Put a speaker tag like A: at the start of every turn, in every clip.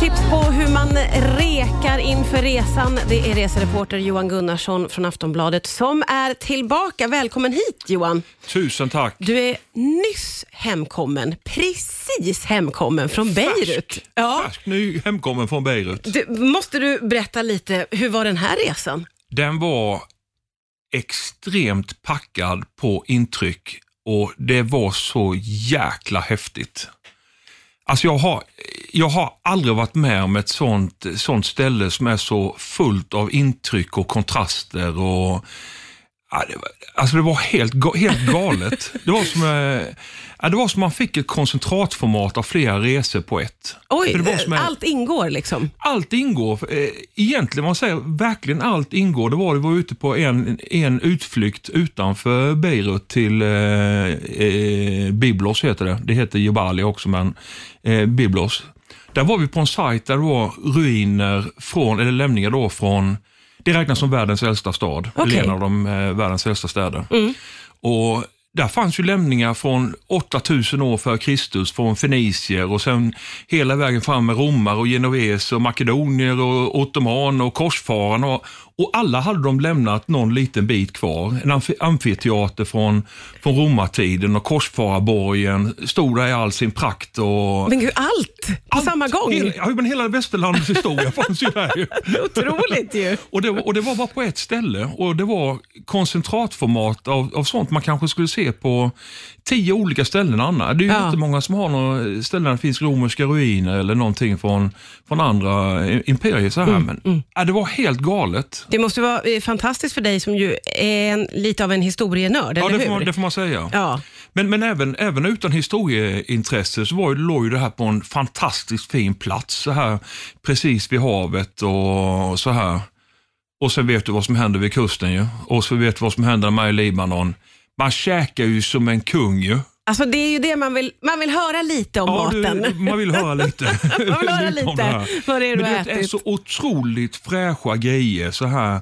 A: tips på hur man rekar inför resan. Det är resereporter Johan Gunnarsson från Aftonbladet som är tillbaka. Välkommen hit Johan.
B: Tusen tack.
A: Du är nyss hemkommen, precis hemkommen från Beirut.
B: Färsk,
A: Ja.
B: färsk ny hemkommen från Beirut.
A: Du, måste du berätta lite, hur var den här resan?
B: Den var extremt packad på intryck och det var så jäkla häftigt. Alltså jag har, jag har aldrig varit med om ett sånt, sånt ställe som är så fullt av intryck och kontraster. och ja, det var, Alltså det var helt, helt galet. Det var, som, eh, ja, det var som man fick ett koncentratformat av flera resor på ett.
A: Oj,
B: en-
A: allt ingår liksom.
B: allt ingår. Eh, Egentligen, man säger verkligen allt ingår. Det var, det var ute på en, en utflykt utanför Beirut till eh, eh, Biblos, heter det. Det heter Jebali också, men eh, Biblos. Där var vi på en sajt där det var ruiner från, eller lämningar då från, det räknas som världens äldsta stad. Eller en av de eh, världens äldsta städer. Och där fanns ju lämningar från 8000 år före Kristus från fenicier och sen hela vägen fram med romare och genoveser och makedonier och ottomaner och korsfararna. Och, och alla hade de lämnat någon liten bit kvar. En amfi- amfiteater från, från romartiden och korsfararborgen stod där i all sin prakt. Och,
A: Men gud, allt på
B: Allt,
A: samma gång.
B: Hela, ja, men hela västerlandets historia fanns ju där. ju.
A: Otroligt ju.
B: Och det, var- och det var bara på ett ställe och det var koncentratformat av, av sånt man kanske skulle se på tio olika ställen annars. Det är ju
A: Ja.
B: inte många som har några ställen där det finns romerska ruiner eller någonting från, från andra imperier. Så här.
A: Mm,
B: Men, ja, det var helt galet.
A: Det måste vara eh, fantastiskt för dig som ju är en, lite av en historienörd,
B: Ja,
A: eller
B: det
A: hur?
B: får, man, det får man säga.
A: Ja.
B: Men, men även, även utan historieintresse så var låg ju det här på en fantastiskt fin plats. Så här precis vid havet och så här. Och sen vet du vad som händer vid kusten ju. Och så vet du vad som händer med i Libanon. Man käkar ju som en kung ju.
A: Alltså det är ju det man vill, man vill höra lite om maten.
B: du, man vill höra lite.
A: Man vill höra lite
B: det här.
A: vad det är du
B: Men det är så otroligt fräscha grejer så här.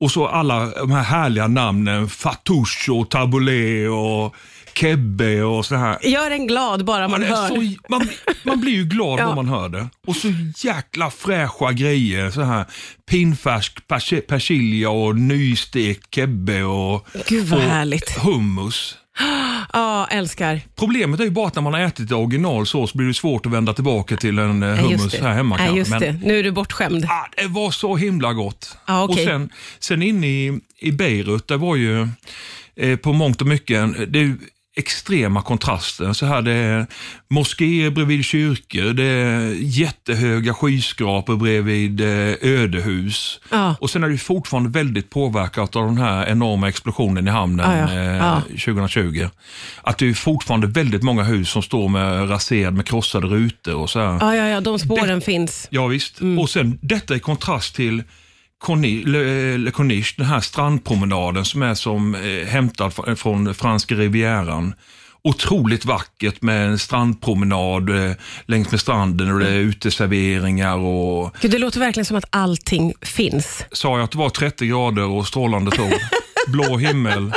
B: Och så alla de här härliga namnen. Fatouche och tabbouleh och kebbe och så här.
A: Gör en glad bara man
B: Man,
A: hör.
B: så, man, man blir ju glad
A: Ja.
B: när man hör det. Och så jäkla fräscha grejer. Så här Pinnfärsk persi- persilja och nystekt kebbe och,
A: Gud vad
B: och
A: härligt.
B: hummus.
A: Ja, älskar.
B: Problemet är ju bara att när man har ätit i originalsås blir det svårt att vända tillbaka till en eh, hummus här hemma kanske.
A: just
B: Men,
A: det. Nu är du bortskämd.
B: ah, det var så himla gott.
A: Ja, okej.
B: Och sen, sen inne i, i Beirut, det var ju eh, på mångt och mycket, det är extrema kontraster. Så här, det är moskéer bredvid kyrkor, det är jättehöga skyskrapor bredvid eh, ödehus.
A: Ja.
B: Och sen är det fortfarande väldigt påverkat av den här enorma explosionen i hamnen
A: Ja, ja.
B: eh,
A: Ja.
B: 2020. Att det är fortfarande väldigt många hus som står med raserade, med krossade rutor och så här.
A: Ja, ja, ja, de spåren finns.
B: Ja, visst.
A: Mm.
B: Och sen detta i kontrast till Le, Le Corniche, den här strandpromenaden som är som eh, hämtad fr- från franska rivieran. Otroligt vackert med en strandpromenad eh, längs med stranden och det är uteserveringar och
A: Gud, det låter verkligen som att allting finns.
B: sa jag att det var 30 grader och strålande sol. Blå himmel,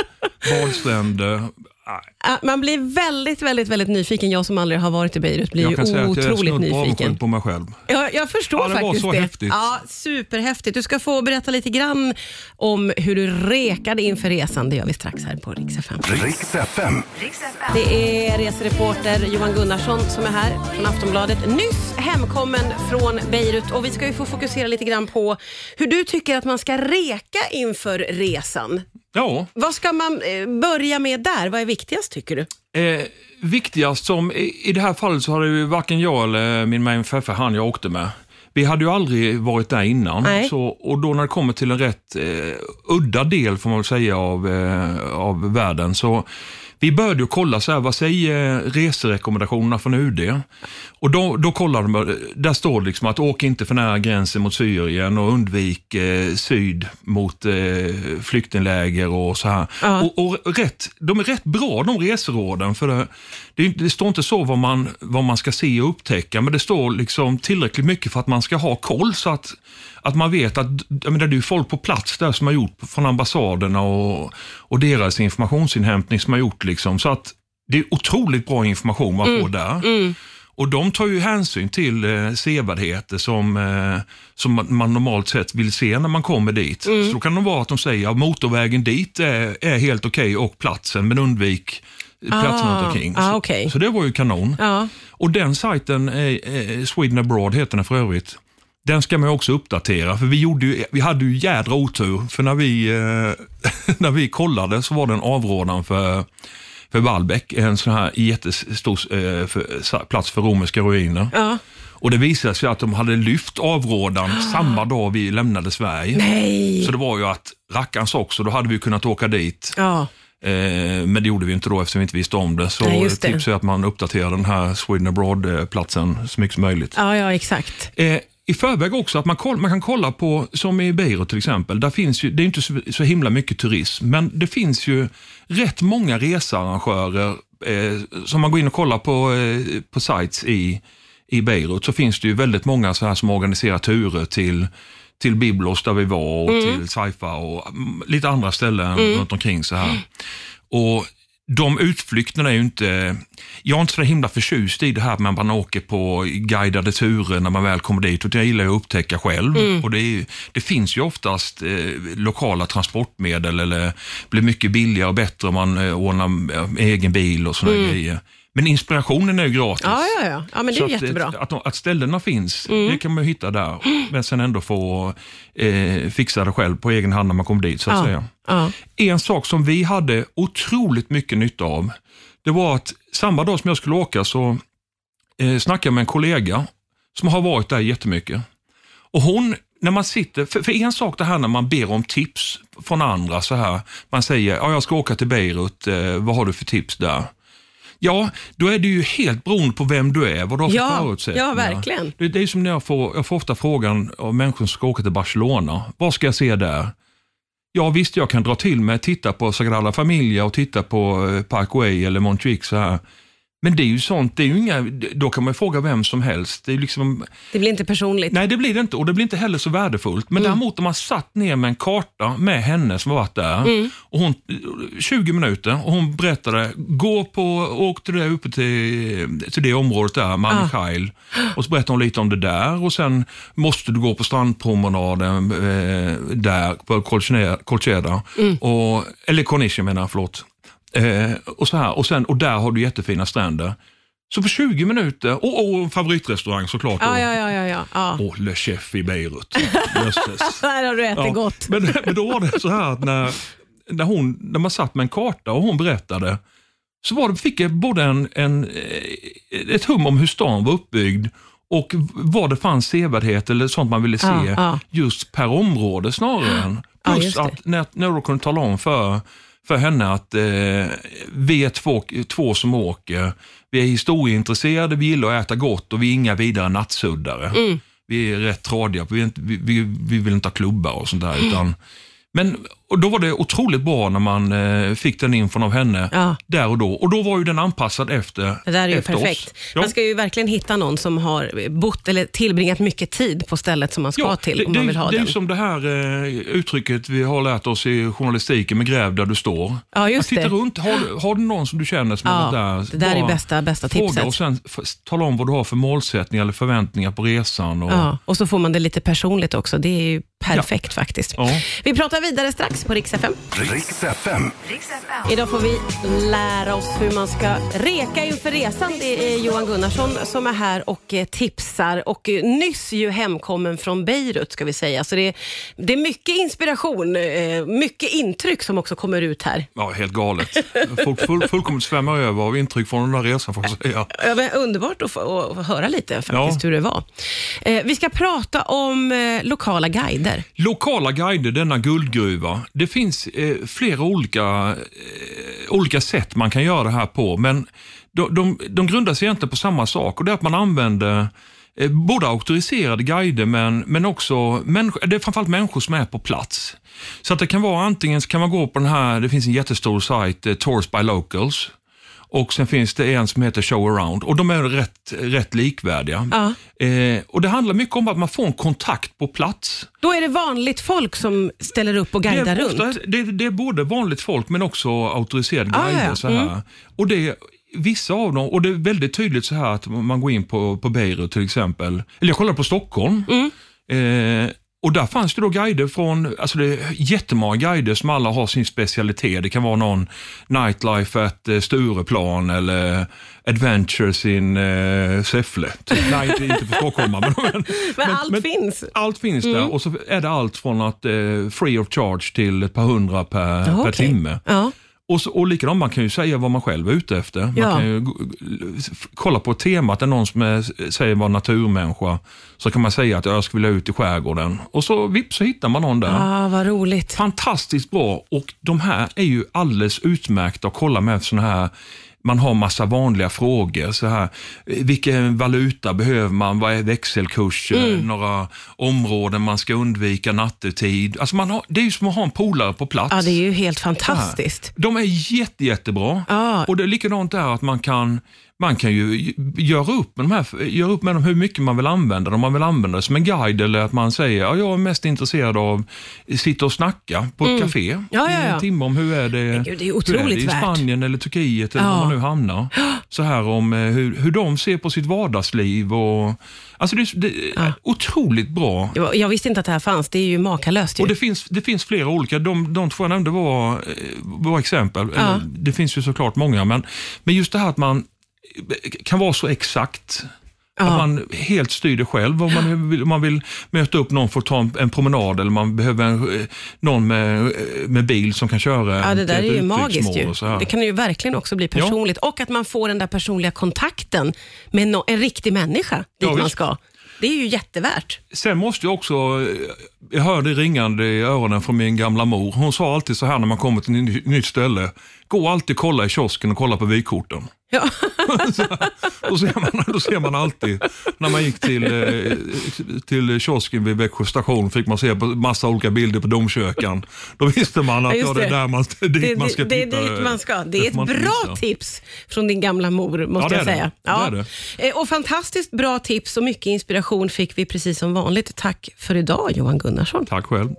B: badstränder.
A: Ja, Man blir väldigt, väldigt, väldigt nyfiken. Jag som aldrig har varit i Beirut blir
B: Jag
A: ju
B: kan säga att jag är
A: otroligt nyfiken.
B: på mig själv.
A: Jag, jag förstår
B: Ja, det var
A: faktiskt
B: så
A: det.
B: häftigt.
A: Ja, superhäftigt. Du ska få berätta lite grann om hur du rekade inför resan. Det gör vi strax här på Rix FM.
C: Riks FM.
A: Det är resereporter Johan Gunnarsson som är här från Aftonbladet. Nyss hemkommen från Beirut och vi ska ju få fokusera lite grann på hur du tycker att man ska reka inför resan.
B: Ja,
A: Vad ska man eh, börja med där? Vad är viktigast tycker du?
B: Eh, viktigast som, i, det här fallet så hade ju varken jag eller min main Feffe, han jag åkte med, vi hade ju aldrig varit där innan.
A: Nej.
B: Så, och då när det kommer till en rätt eh, udda del får man väl säga av, eh, av världen så vi började kolla så här, vad säger reserekommendationerna från UD? Och då, då kollade man, där står det liksom att åk inte för nära gränsen mot Syrien och undvik eh, syd mot eh, flyktingläger och så här.
A: Ja.
B: Och, och rätt, de är rätt bra de reseråden. För det, det, det står inte så vad man, vad man ska se och upptäcka, men det står liksom tillräckligt mycket för att man ska ha koll så att, att man vet att menar, det är folk på plats där som har gjort från ambassaderna och, och deras informationsinhämtning som har gjort liksom. Så att det är otroligt bra information man får där. Och de tar ju hänsyn till eh, sevärdheter som, eh, som man, normalt sett vill se när man kommer dit.
A: Mm.
B: Så då kan det vara att de säger att motorvägen dit är, är helt okej och platsen, men undvik platsen
A: Ah,
B: runt omkring.
A: ah,
B: Så-
A: okej.
B: Så det var ju kanon.
A: Ja.
B: Och den sajten, eh, eh, Sweden Abroad heter den för övrigt, den ska man också uppdatera. För vi, gjorde ju, vi hade ju jädra otur. För när vi, eh, när vi kollade så var det en avrådan för, för Wallbeck, en sån här jättestor eh, för, plats för romerska ruiner.
A: Ja.
B: Och det visade sig att de hade lyft avrådan samma dag vi lämnade Sverige.
A: Nej.
B: Så det var ju att rackarns också, då hade vi kunnat åka dit.
A: Ja.
B: Eh, men det gjorde vi inte då eftersom vi inte visste om det. Så
A: Nej, det.
B: tips är att man uppdaterar den här Sweden Abroad-platsen så mycket som möjligt.
A: ja, ja, exakt.
B: Eh, I förväg också att man, koll, man kan kolla på, som i Beirut till exempel, där finns ju, det är inte så, så himla mycket turism, men det finns ju rätt många researrangörer eh, som man går in och kollar på, eh, på sites i, i Beirut så finns det ju väldigt många så här som organiserar turer till till Biblos där vi var och till Saifa och mm, lite andra ställen runt omkring så här. Och de utflykterna är ju inte, jag är inte så himla förtjust i det här med att man åker på guidade turer när man väl kommer dit. Och jag gillar att upptäcka själv. Och det, är, det finns ju oftast eh, lokala transportmedel eller blir mycket billigare och bättre om man eh, ordnar eh, egen bil och sådana grejer. Men inspirationen är ju gratis.
A: Ja, ja, ja. ja men det är
B: att,
A: jättebra. Mm.
B: Att, att ställena finns, det kan man ju hitta där. Men sen ändå få eh, fixa det själv på egen hand när man kommer dit. så att
A: Ja.
B: säga.
A: Ja.
B: En sak som vi hade otroligt mycket nytta av, det var att samma dag som jag skulle åka så eh, snackade jag med en kollega som har varit där jättemycket. Och hon, när man sitter, för, för en sak det här när man ber om tips från andra så här, man säger, ja jag ska åka till Beirut, eh, vad har du för tips där? Ja, då är det ju helt beroende på vem du är, vad du har för
A: Ja,
B: förutsättningar.
A: ja, verkligen.
B: Det, det är som när jag får, jag får ofta frågan av människor som ska åka till Barcelona, vad ska jag se där? Ja visst, jag kan dra till med att titta på Sagrada Familia och titta på eh, Parkway eller Montjuic så här. Men det är ju sånt, det är ju inga, då kan man ju fråga vem som helst. Det är liksom,
A: Det blir inte personligt.
B: nej det blir det inte och det blir inte heller så värdefullt. Men däremot om man satt ner med en karta med henne som har varit där, och hon, 20 minuter och hon berättade, gå på, åk till det uppe till, till det området där, Mami Khail. Och så berättade hon lite om det där och sen måste du gå på strandpromenaden eh, där på Colcheda, Colcheda och, eller Corniche menar jag, förlåt. Eh, och, så här, och, sen, och där har du jättefina stränder. Så på 20 minuter, och, och favoritrestaurang såklart.
A: Ja, ja, ja. ja, ja.
B: Åh, Le Chef i Beirut.
A: Där har du ätit
B: Ja,
A: gott.
B: Men, men då var det så här att när, när, hon, när man satt med en karta och hon berättade, så var det, fick jag både en, en, eh, ett hum om hur stan var uppbyggd och vad det fanns sevärdhet eller sånt man ville se
A: Ja, ja.
B: just per område snarare än. Plus att när, när du kunde tala om för, för henne att eh, vi är två, två som åker, vi är historieintresserade, vi gillar att äta gott och vi är inga vidare nattsuddare.
A: Mm.
B: Vi är rätt tradiga, vi, inte, vi, vi vill inte ha klubbar och sånt där. Utan, men, och då var det otroligt bra när man eh, fick den infon av henne
A: Ja.
B: där och då. Och då var ju den anpassad efter
A: Det där är ju perfekt.
B: Ja.
A: Man ska ju verkligen hitta någon som har bott eller tillbringat mycket tid på stället som man ska till om
B: det,
A: man vill ha
B: det är
A: den.
B: ju som det här eh, uttrycket vi har lärt oss i journalistiken med gräv där du står.
A: Ja, just
B: titta runt, har, har du någon som du känner som har
A: Ja,
B: varit där?
A: det där är bästa, bästa
B: Fråga
A: tipset.
B: och sen tala om vad du har för målsättningar eller förväntningar på resan. Och,
A: Ja, och så får man det lite personligt också. Det är ju perfekt faktiskt.
B: Ja.
A: Vi pratar vidare strax på Rix FM.
C: Riks FM.
A: Idag får vi lära oss hur man ska reka inför resan. Det är Johan Gunnarsson som är här och eh, tipsar och eh, nyss ju hemkommen från Beirut ska vi säga. Så det, är- det är mycket inspiration, eh, mycket intryck som också kommer ut här.
B: Ja, helt galet. Folk full, fullkomligt svämmar över av intryck från den där resan får jag säga.
A: Ja, men Underbart att få, att höra lite faktiskt
B: Ja.
A: hur det var. Vi ska prata om lokala guider.
B: Lokala guider, denna guldgruva. Det finns eh, flera olika, eh, olika sätt man kan göra det här på, men de, de, de grundar sig egentligen på samma sak och det är att man använder eh, både auktoriserade guider men, men också människor, det är framförallt människor som är på plats. Så att det kan vara antingen så kan man gå på den här, det finns en jättestor sajt, eh, Tours by Locals. Och sen finns det en som heter Show Around och de är rätt, rätt likvärdiga.
A: Ja.
B: Eh, och Det handlar mycket om att man får en kontakt på plats.
A: Då är det vanligt folk som ställer upp och guidar
B: det, är
A: runt.
B: ofta, det, det är både vanligt folk men också auktoriserade
A: Ah,
B: guider.
A: ja. Mm.
B: Så här. Och det, vissa av dem, och det är väldigt tydligt så här att man går in på, på Beirut till exempel, eller jag kollar på Stockholm, eh, och där fanns det då guider från, alltså det är jättemånga guider som alla har sin specialitet. Det kan vara någon nightlife at eh, Stureplan eller adventures in eh, Säffle. Typ, nej, inte, inte för stockholmare. Men, men,
A: Men, allt finns.
B: allt finns där och så är det allt från att eh, free of charge till ett par hundra per,
A: Ja,
B: per timme.
A: Ja.
B: Och, så, och likadant, man kan ju säga vad man själv är ute efter. Man
A: Ja.
B: kan ju kolla på temat, är någon som är, säger vara naturmänniska, så kan man säga att jag skulle vilja ut i skärgården. Och så vips så hittar man någon där.
A: Ah, vad roligt.
B: Fantastiskt bra och de här är ju alldeles utmärkta att kolla med såna här man har massa vanliga frågor. Så här, vilken valuta behöver man? Vad är växelkurser?
A: Mm.
B: Några områden man ska undvika nattetid. Alltså man har, det är ju som att ha en polare på plats.
A: Ja, det är ju helt fantastiskt.
B: De är jätte, jättebra.
A: Ja.
B: Och det är likadant där att man kan, man kan ju göra upp, med de här, göra upp med dem hur mycket man vill använda dem. Om man vill använda det som en guide eller att man säger ja, jag är mest intresserad av att sitta och snacka på ett café
A: Mm. Ja, ja,
B: i
A: ja.
B: en timme om hur är det,
A: gud, det är
B: hur är det i
A: värt.
B: Spanien eller Turkiet eller
A: Ja.
B: var man nu hamnar. Så här om eh, hur, hur de ser på sitt vardagsliv. Och, alltså det, det
A: Ja.
B: otroligt bra.
A: Jag- visste inte att det här fanns. Det är ju makalöst. Ju.
B: Och det finns, det finns flera olika. De, de två jag nämnde var, eh, var exempel.
A: Ja.
B: Det finns ju såklart många, men, men just det här att man kan vara så exakt.
A: Ja.
B: Att man helt styr det själv. Om man vill, man vill möta upp någon för att ta en, en promenad eller man behöver en, eh, någon med, eh, med bil som kan köra
A: Ja, det där är ju magiskt ju. Det kan ju verkligen också bli personligt. Och att man får den där personliga kontakten med no- en riktig människa dit
B: Ja,
A: man ska. Det är ju jättevärt.
B: Sen måste jag också, eh, jag hör det ringande i öronen från min gamla mor. Hon sa alltid så här när man kommer till ett ny- nytt ställe. Gå alltid och kolla i kiosken och kolla på vykorten.
A: Ja.
B: Så, då, ser man, då ser man alltid, när man gick till, eh, till kiosken vid Växjö station fick man se massa olika bilder på domkyrkan. Då visste man att
A: Ja,
B: ja, det är
A: det.
B: där man, det är dit
A: Det,
B: man ska
A: det, det är
B: titta.
A: dit man ska. Det är
B: får
A: ett bra
B: missa.
A: tips från din gamla mor, måste
B: Ja,
A: jag
B: det är
A: säga.
B: det. Det är
A: Eh, Och fantastiskt bra tips och mycket inspiration fick vi precis som vanligt. Tack för idag, Johan Gunnarsson.
B: Tack själv.